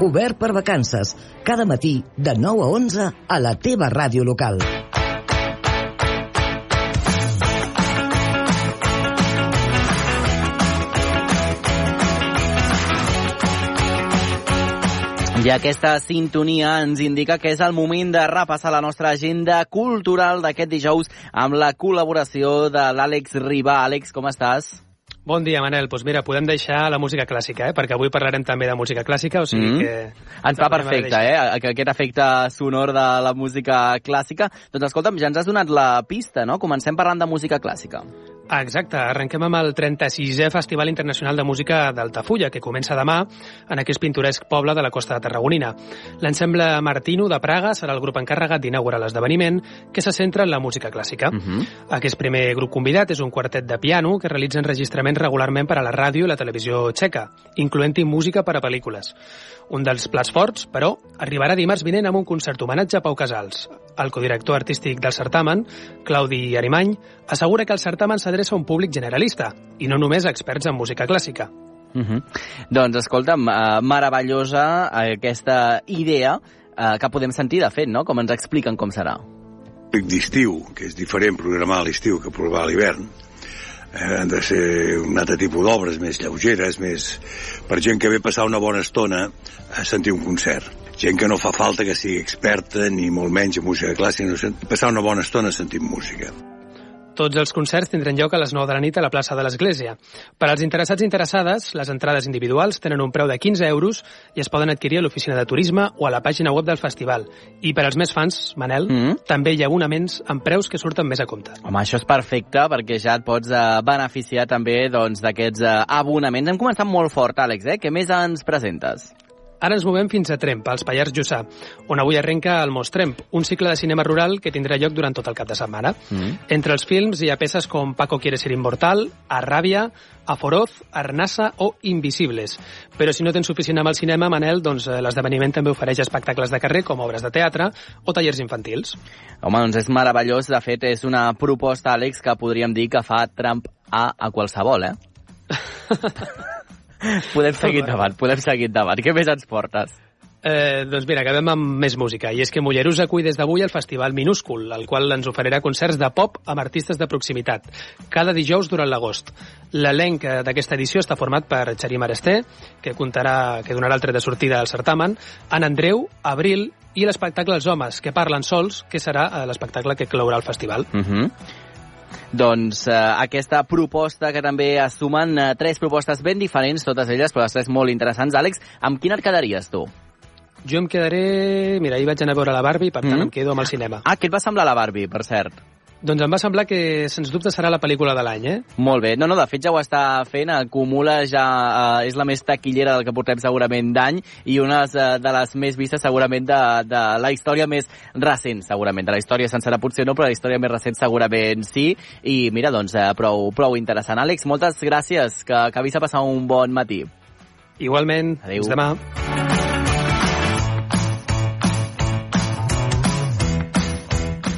Obert per vacances, cada matí de 9 a 11 a la teva ràdio local. I aquesta sintonia ens indica que és el moment de repassar la nostra agenda cultural d'aquest dijous amb la col·laboració de l'Àlex Ribà. Àlex, com estàs? Bon dia, Manel. Doncs pues mira, podem deixar la música clàssica, eh? perquè avui parlarem també de música clàssica, o sigui Mm. que... Ens va perfecte, eh? que Aquest efecte sonor de la música clàssica. Doncs escolta'm, ja ens has donat la pista, no? Comencem parlant de música clàssica. Exacte. Arrenquem amb el 36è Festival Internacional de Música d'Altafulla, que comença demà en aquest pintoresc poble de la costa de Tarragonina. L'ensemble Martino de Praga serà el grup encarregat d'inaugurar l'esdeveniment, que se centra en la música clàssica. Uh -huh. Aquest primer grup convidat és un quartet de piano que realitza enregistraments regularment per a la ràdio i la televisió txeca, incloent-hi música per a pel·lícules. Un dels plats forts, però, arribarà dimarts vinent amb un concert homenatge a Pau Casals. El codirector artístic del certamen, Claudi Arimany, assegura que el certamen s'adreça a un públic generalista i no només a experts en música clàssica. Uh -huh. Doncs escolta'm, uh, meravellosa aquesta idea uh, que podem sentir, de fet, no? Com ens expliquen com serà. d'estiu, que és diferent programar a l'estiu que programar a l'hivern, eh, han de ser un altre tipus d'obres més lleugeres, més per gent que ve passar una bona estona a sentir un concert. Gent que no fa falta que sigui experta ni molt menys en música clàssica, no sent, passar una bona estona sentint música. Tots els concerts tindran lloc a les 9 de la nit a la plaça de l'Església. Per als interessats i interessades, les entrades individuals tenen un preu de 15 euros i es poden adquirir a l'oficina de turisme o a la pàgina web del festival. I per als més fans, Manel, mm -hmm. també hi ha abonaments amb preus que surten més a compte. Home, això és perfecte perquè ja et pots eh, beneficiar també doncs, d'aquests doncs, eh, abonaments. Hem començat molt fort, Àlex, eh? Què més ens presentes? Ara ens movem fins a Tremp, als Pallars Jussà, on avui arrenca el Mostremp, un cicle de cinema rural que tindrà lloc durant tot el cap de setmana. Mm. Entre els films hi ha peces com Paco quiere ser inmortal, Arràbia, Aforoz, Arnassa o Invisibles. Però si no tens suficient amb el cinema, Manel, doncs eh, l'esdeveniment també ofereix espectacles de carrer com obres de teatre o tallers infantils. Home, doncs és meravellós. De fet, és una proposta, Àlex, que podríem dir que fa Trump a, a qualsevol, eh? podem seguir endavant, podem seguir endavant. Què més ens portes? Eh, doncs mira, acabem amb més música. I és que Mollerusa acull des d'avui el Festival Minúscul, el qual ens oferirà concerts de pop amb artistes de proximitat, cada dijous durant l'agost. L'elenc d'aquesta edició està format per Xarí Maresté, que, comptarà, que donarà el tret de sortida al certamen, en Andreu, Abril i l'espectacle Els homes, que parlen sols, que serà eh, l'espectacle que clourà el festival. Uh -huh. Doncs eh, aquesta proposta que també es sumen eh, tres propostes ben diferents, totes elles, però les tres molt interessants. Àlex, amb quina et quedaries tu? Jo em quedaré... Mira, ahir vaig anar a veure la Barbie, per tant mm -hmm. em quedo amb el cinema. Ah, què et va semblar la Barbie, per cert? Doncs em va semblar que, sens dubte, serà la pel·lícula de l'any, eh? Molt bé. No, no, de fet ja ho està fent. Acumula ja... Eh, és la més taquillera del que portem segurament d'any i una de, de les més vistes segurament de, de la història més recent, segurament. De la història sencera potser no, però la història més recent segurament sí. I mira, doncs, eh, prou, prou interessant. Àlex, moltes gràcies. Que acabis de passar un bon matí. Igualment. Adéu. Fins demà.